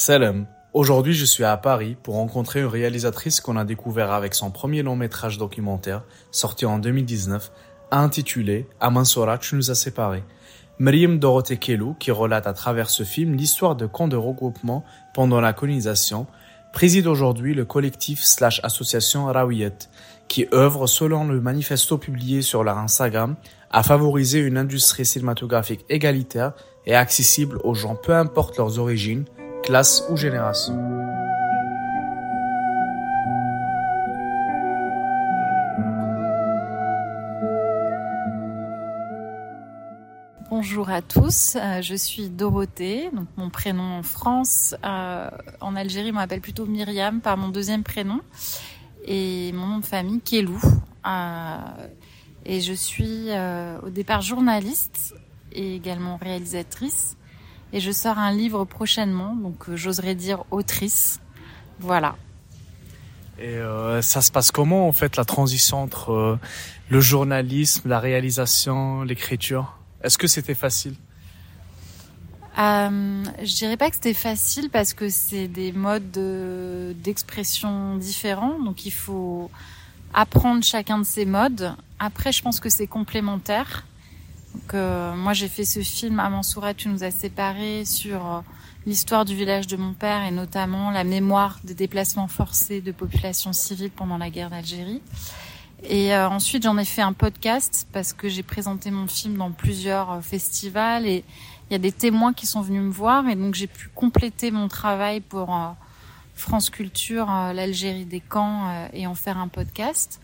Salam. Aujourd'hui, je suis à Paris pour rencontrer une réalisatrice qu'on a découvert avec son premier long métrage documentaire, sorti en 2019, intitulé Amansora, tu nous as séparés. Miriam Dorothée Kelou, qui relate à travers ce film l'histoire de camps de regroupement pendant la colonisation, préside aujourd'hui le collectif slash association Rawiyet, qui œuvre, selon le manifesto publié sur leur Instagram, à favoriser une industrie cinématographique égalitaire et accessible aux gens peu importe leurs origines, classe ou génération. Bonjour à tous, euh, je suis Dorothée, donc mon prénom en France. Euh, en Algérie, on m'appelle plutôt Myriam par mon deuxième prénom. Et mon nom de famille, Kelou. Euh, et je suis au départ journaliste et également réalisatrice et je sors un livre prochainement, donc j'oserais dire autrice. Voilà. Et ça se passe comment en fait la transition entre le journalisme, la réalisation, l'écriture? Est-ce que c'était facile euh, Je dirais pas que c'était facile parce que c'est des modes d'expression différents, donc il faut apprendre chacun de ces modes. Après, je pense que c'est complémentaire. Donc, euh, moi, j'ai fait ce film à tu nous as séparés sur euh, l'histoire du village de mon père et notamment la mémoire des déplacements forcés de populations civiles pendant la guerre d'Algérie. Et euh, ensuite, j'en ai fait un podcast parce que j'ai présenté mon film dans plusieurs festivals et il y a des témoins qui sont venus me voir et donc j'ai pu compléter mon travail pour France Culture, l'Algérie des camps et en faire un podcast.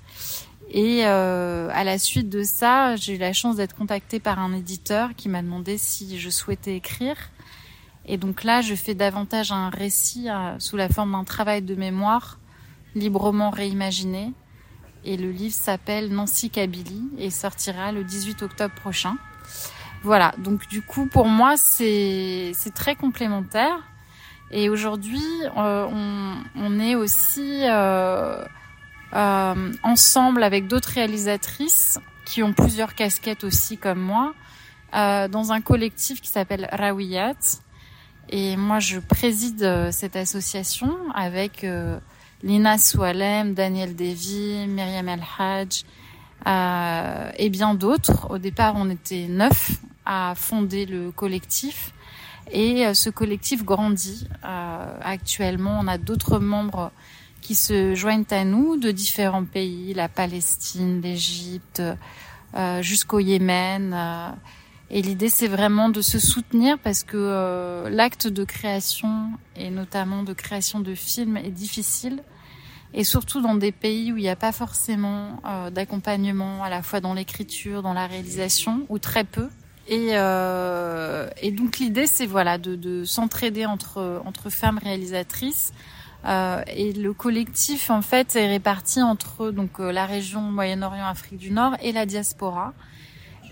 Et euh, à la suite de ça, j'ai eu la chance d'être contactée par un éditeur qui m'a demandé si je souhaitais écrire. Et donc là, je fais davantage un récit euh, sous la forme d'un travail de mémoire librement réimaginé. Et le livre s'appelle Nancy Kabylie et sortira le 18 octobre prochain. Voilà, donc du coup, pour moi, c'est très complémentaire. Et aujourd'hui, euh, on, est aussi... Euh, euh, ensemble avec d'autres réalisatrices qui ont plusieurs casquettes aussi comme moi, dans un collectif qui s'appelle Rawiyat. Et moi, je préside cette association avec Lina Soualem, Daniel Devi, Myriam El Hadj euh, et bien d'autres. Au départ, on était neuf à fonder le collectif. Et ce collectif grandit. actuellement, on a d'autres membres qui se joignent à nous de différents pays, la Palestine, l'Égypte, euh, jusqu'au Yémen. Euh, et l'idée, c'est vraiment de se soutenir parce que euh, l'acte de création, et notamment de création de films, est difficile. Et surtout dans des pays où il n'y a pas forcément d'accompagnement, à la fois dans l'écriture, dans la réalisation, ou très peu. Et, et donc l'idée, c'est voilà de, de s'entraider entre entre femmes réalisatrices euh, et le collectif, en fait, est réparti entre donc euh, la région Moyen-Orient, Afrique du Nord et la diaspora.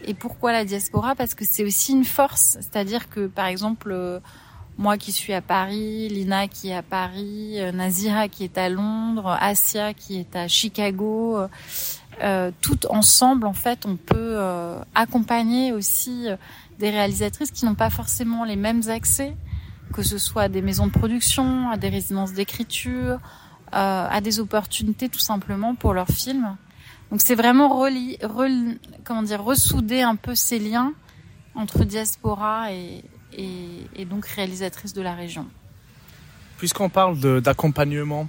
Et pourquoi la diaspora? Parce que c'est aussi une force. C'est-à-dire que, par exemple, euh, moi qui suis à Paris, Lina qui est à Paris, Nazira qui est à Londres, Asia qui est à Chicago, euh, tout ensemble, en fait, on peut accompagner aussi des réalisatrices qui n'ont pas forcément les mêmes accès que ce soit à des maisons de production, à des résidences d'écriture, euh, à des opportunités tout simplement pour leurs films. Donc c'est vraiment reli, comment dire, ressouder un peu ces liens entre diaspora et, donc réalisatrice de la région. Puisqu'on parle d'accompagnement,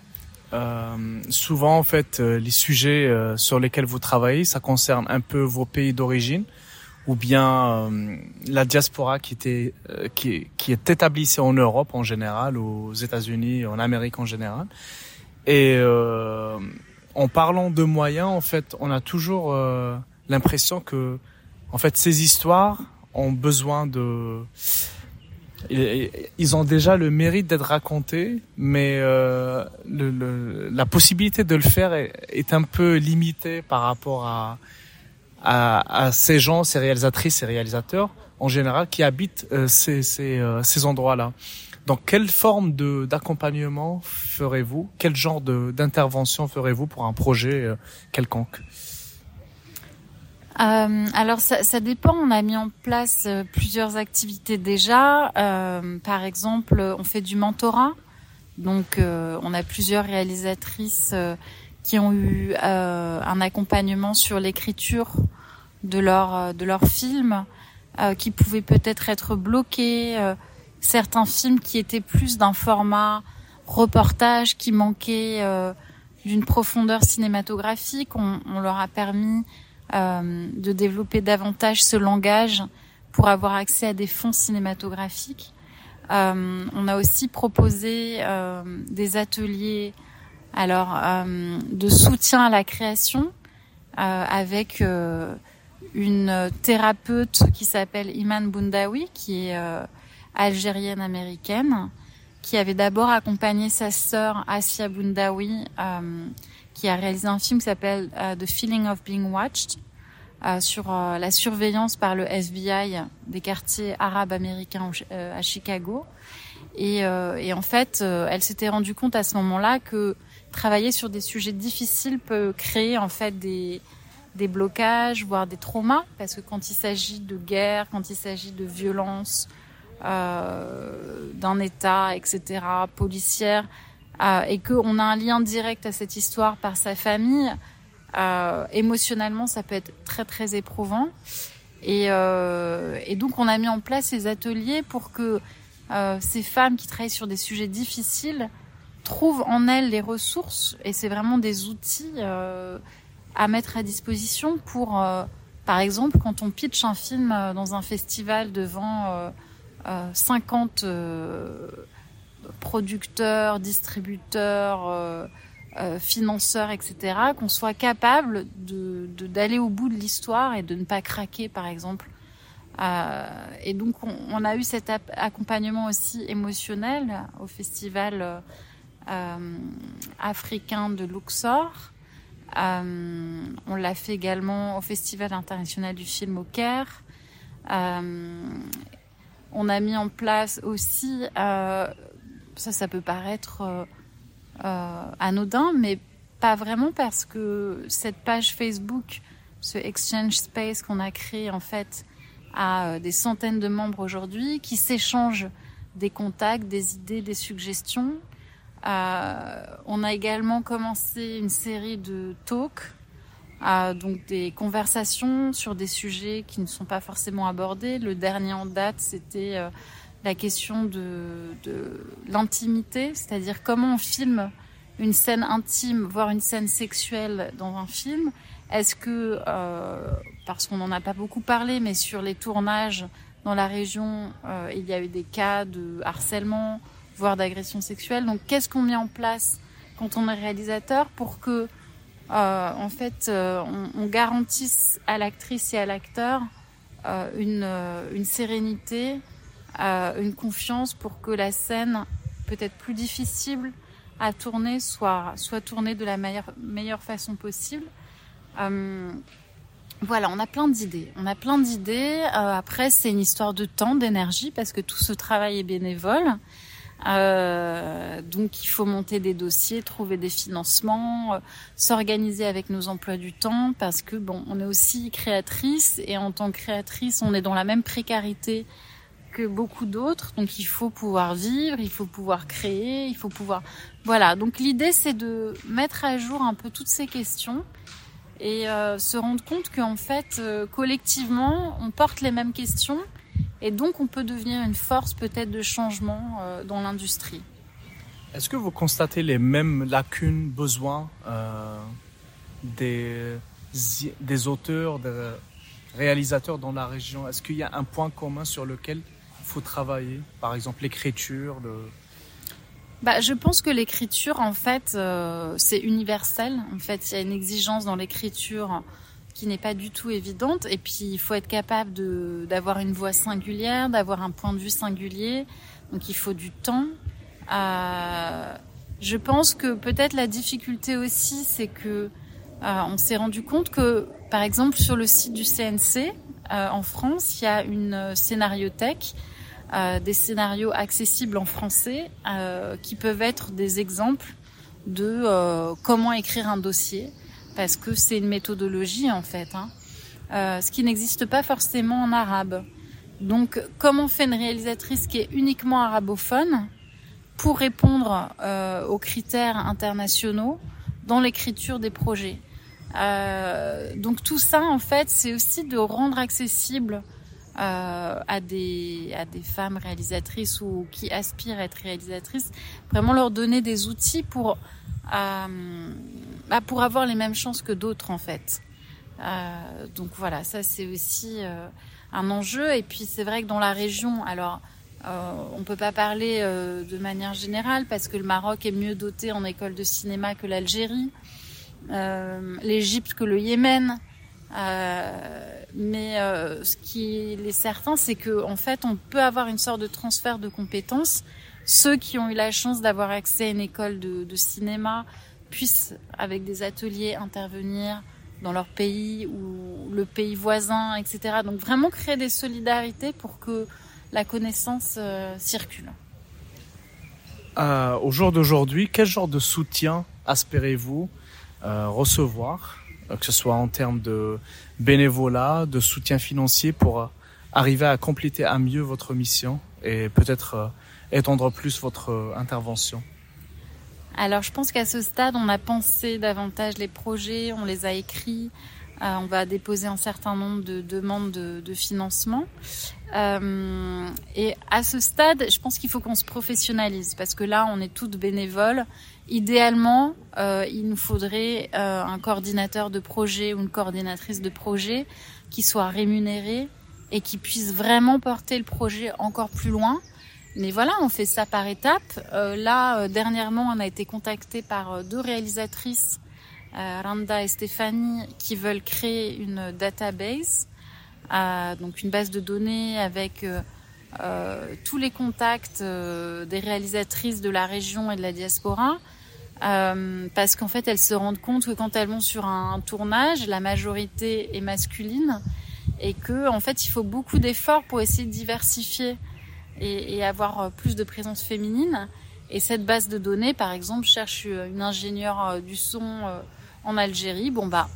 euh, souvent en fait euh, les sujets euh, sur lesquels vous travaillez, ça concerne un peu vos pays d'origine ou bien la diaspora qui était est établie en Europe en général, aux États-Unis, en Amérique en général. Et en parlant de moyens, en fait, on a toujours euh, l'impression que, en fait, ces histoires ont besoin de ils ont déjà le mérite d'être racontés, mais euh, le, le, la possibilité de le faire est, un peu limitée par rapport à à, à, ces gens, ces réalisatrices, ces réalisateurs en général qui habitent euh, ces, ces, euh, ces endroits-là. Dans quelle forme de d'accompagnement ferez-vous? Quel genre d'intervention ferez-vous pour un projet quelconque? Euh, alors ça, ça, dépend. On a mis en place euh, plusieurs activités déjà. Euh, par exemple, on fait du mentorat. Donc, euh, on a plusieurs réalisatrices euh, qui ont eu un accompagnement sur l'écriture de leur de leurs films, qui pouvaient peut-être être bloqués. Certains films qui étaient plus d'un format reportage, qui manquaient d'une profondeur cinématographique. On, leur a permis euh, de développer davantage ce langage pour avoir accès à des fonds cinématographiques. Euh, on a aussi proposé euh, des ateliers alors euh, de soutien à la création euh, avec une thérapeute qui s'appelle Iman Boundawi, qui est algérienne américaine, qui avait d'abord accompagné sa sœur Asia Boundawi qui a réalisé un film qui s'appelle uh, The Feeling of Being Watched uh, sur uh, la surveillance par le FBI des quartiers arabes américains à Chicago. Et, et en fait, elle s'était rendue compte à ce moment-là que travailler sur des sujets difficiles peut créer en fait des, des blocages, voire des traumas, parce que quand il s'agit de guerre, quand il s'agit de violence, euh, d'un État, etc., policière, euh, et qu'on a un lien direct à cette histoire par sa famille, euh, émotionnellement, ça peut être très très éprouvant. Et, euh, et, donc, on a mis en place ces ateliers pour que euh, ces femmes qui travaillent sur des sujets difficiles trouvent en elles les ressources. Et c'est vraiment des outils à mettre à disposition pour, par exemple, quand on pitch un film dans un festival devant 50 producteurs, distributeurs, euh, euh, financeurs, etc., qu'on soit capable d'aller au bout de l'histoire et de ne pas craquer, par exemple. Euh, et donc, on, a eu cet accompagnement aussi émotionnel au festival euh, africain de Luxor. Euh, on l'a fait également au Festival international du film au Caire. On a mis en place aussi euh, ça, peut paraître euh, euh, anodin, mais pas vraiment parce que cette page Facebook, ce Exchange Space qu'on a créé en fait, a euh, des centaines de membres aujourd'hui qui s'échangent des contacts, des idées, des suggestions. On a également commencé une série de talks, euh, donc des conversations sur des sujets qui ne sont pas forcément abordés. Le dernier en date, c'était euh, la question de, de l'intimité, c'est-à-dire comment on filme une scène intime, voire une scène sexuelle dans un film. Est-ce que, euh, parce qu'on n'en a pas beaucoup parlé, mais sur les tournages dans la région, euh, il y a eu des cas de harcèlement, voire d'agression sexuelle. Donc, qu'est-ce qu'on met en place quand on est réalisateur pour que, euh, en fait, euh, on, on, garantisse à l'actrice et à l'acteur euh, une, euh, une sérénité, euh, une confiance pour que la scène, peut-être plus difficile à tourner, soit, soit tournée de la meilleure, meilleure façon possible. Euh, voilà, on a plein d'idées. On a plein d'idées. Après, c'est une histoire de temps, d'énergie, parce que tout ce travail est bénévole. Euh, donc, il faut monter des dossiers, trouver des financements, euh, s'organiser avec nos emplois du temps, parce que bon, on est aussi créatrice et en tant que créatrice, on est dans la même précarité que beaucoup d'autres. Donc il faut pouvoir vivre, il faut pouvoir créer, il faut pouvoir... Voilà, donc l'idée c'est de mettre à jour un peu toutes ces questions et euh, se rendre compte qu'en fait, euh, collectivement, on porte les mêmes questions et donc on peut devenir une force peut-être de changement euh, dans l'industrie. Est-ce que vous constatez les mêmes lacunes, besoins euh, des, des auteurs, des réalisateurs dans la région? Est-ce qu'il y a un point commun sur lequel faut travailler? Par exemple, l'écriture le... Bah, je pense que l'écriture, en fait, euh, c'est universel. En fait, il y a une exigence dans l'écriture qui n'est pas du tout évidente. Et puis, il faut être capable d'avoir une voix singulière, d'avoir un point de vue singulier. Donc, il faut du temps. Euh, je pense que peut-être la difficulté aussi, c'est que euh, on s'est rendu compte que, par exemple, sur le site du CNC euh, en France, il y a une scénariothèque des scénarios accessibles en français qui peuvent être des exemples de comment écrire un dossier parce que c'est une méthodologie en fait, hein, ce qui n'existe pas forcément en arabe. Donc, comment fait une réalisatrice qui est uniquement arabophone pour répondre euh, aux critères internationaux dans l'écriture des projets. Euh, donc tout ça, en fait, c'est aussi de rendre accessible euh, à des à des femmes réalisatrices ou qui aspirent à être réalisatrices, vraiment leur donner des outils pour bah, pour avoir les mêmes chances que d'autres, en fait. donc voilà, ça c'est aussi un enjeu. Et puis c'est vrai que dans la région, alors euh, on peut pas parler euh, de manière générale parce que le Maroc est mieux doté en école de cinéma que l'Algérie, euh, l'Égypte que le Yémen. mais ce qui est certain, c'est que en fait, on peut avoir une sorte de transfert de compétences. Ceux qui ont eu la chance d'avoir accès à une école de, cinéma puissent, avec des ateliers, intervenir dans leur pays ou le pays voisin, etc. Donc vraiment créer des solidarités pour que la connaissance euh, circule. Euh, au jour d'aujourd'hui, quel genre de soutien espérez-vous euh, recevoir, que ce soit en termes de bénévolat, de soutien financier pour arriver à compléter à mieux votre mission et peut-être étendre plus votre intervention alors je pense qu'à ce stade, on a pensé davantage les projets, on les a écrits, euh, on va déposer un certain nombre de demandes de, financement. Euh, et à ce stade, je pense qu'il faut qu'on se professionnalise parce que là, on est toutes bénévoles. Idéalement, euh, il nous faudrait un coordinateur de projet ou une coordinatrice de projet qui soit rémunéré et qui puisse vraiment porter le projet encore plus loin. Mais voilà, on fait ça par étapes. là, dernièrement, on a été contacté par deux réalisatrices euh, Randa et Stéphanie, qui veulent créer une database, euh, donc une base de données avec euh, tous les contacts des réalisatrices de la région et de la diaspora. parce qu'en fait, elles se rendent compte que quand elles vont sur un tournage, la majorité est masculine et que en fait, il faut beaucoup d'efforts pour essayer de diversifier et, et, avoir plus de présence féminine. Et cette base de données, par exemple, cherche une ingénieure du son en Algérie, bon bah,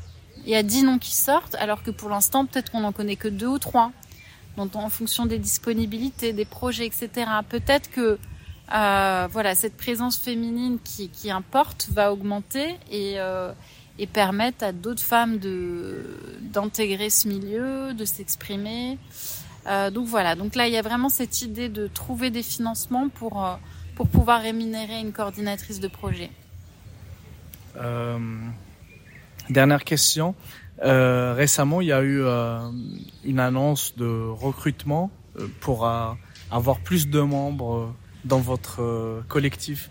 il y a 10 noms qui sortent, alors que pour l'instant, peut-être qu'on n'en connaît que deux ou trois. Donc, en fonction des disponibilités, des projets, etc. Peut-être que euh, voilà, cette présence féminine qui, qui importe va augmenter et, euh, et permettre à d'autres femmes de d'intégrer ce milieu, de s'exprimer. Euh, donc voilà, donc là il y a vraiment cette idée de trouver des financements pour euh, pour pouvoir rémunérer une coordinatrice de projet. Euh, Dernière question. Récemment, il y a eu une annonce de recrutement pour avoir plus de membres dans votre collectif.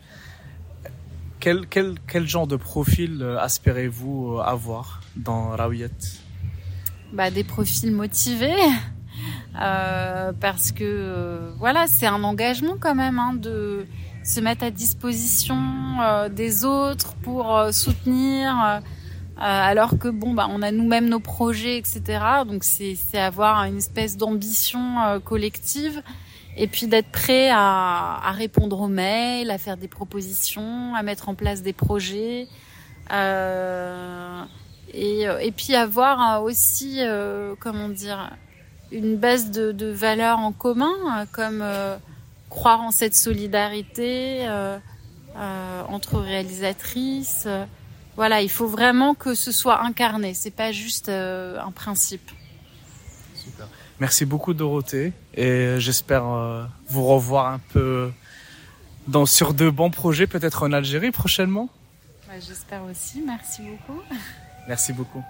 Quel, quel, quel genre de profil espérez-vous avoir dans Rawiyat bah, Des profils motivés. Parce que voilà, c'est un engagement quand même hein, de se mettre à disposition des autres pour soutenir euh, alors que bon, bah, on a nous-mêmes nos projets, etc. Donc c'est avoir une espèce d'ambition euh, collective et puis d'être prêt à, à, répondre aux mails, à faire des propositions, à mettre en place des projets. Euh, et, et, puis avoir aussi, euh, comment dire, une base de, de valeurs en commun, comme croire en cette solidarité entre réalisatrices voilà, il faut vraiment que ce soit incarné. C'est pas juste euh, un principe. Super. Merci beaucoup Dorothée et j'espère euh, vous revoir un peu dans sur de bons projets, peut-être en Algérie prochainement. J'espère aussi. Merci beaucoup. Merci beaucoup.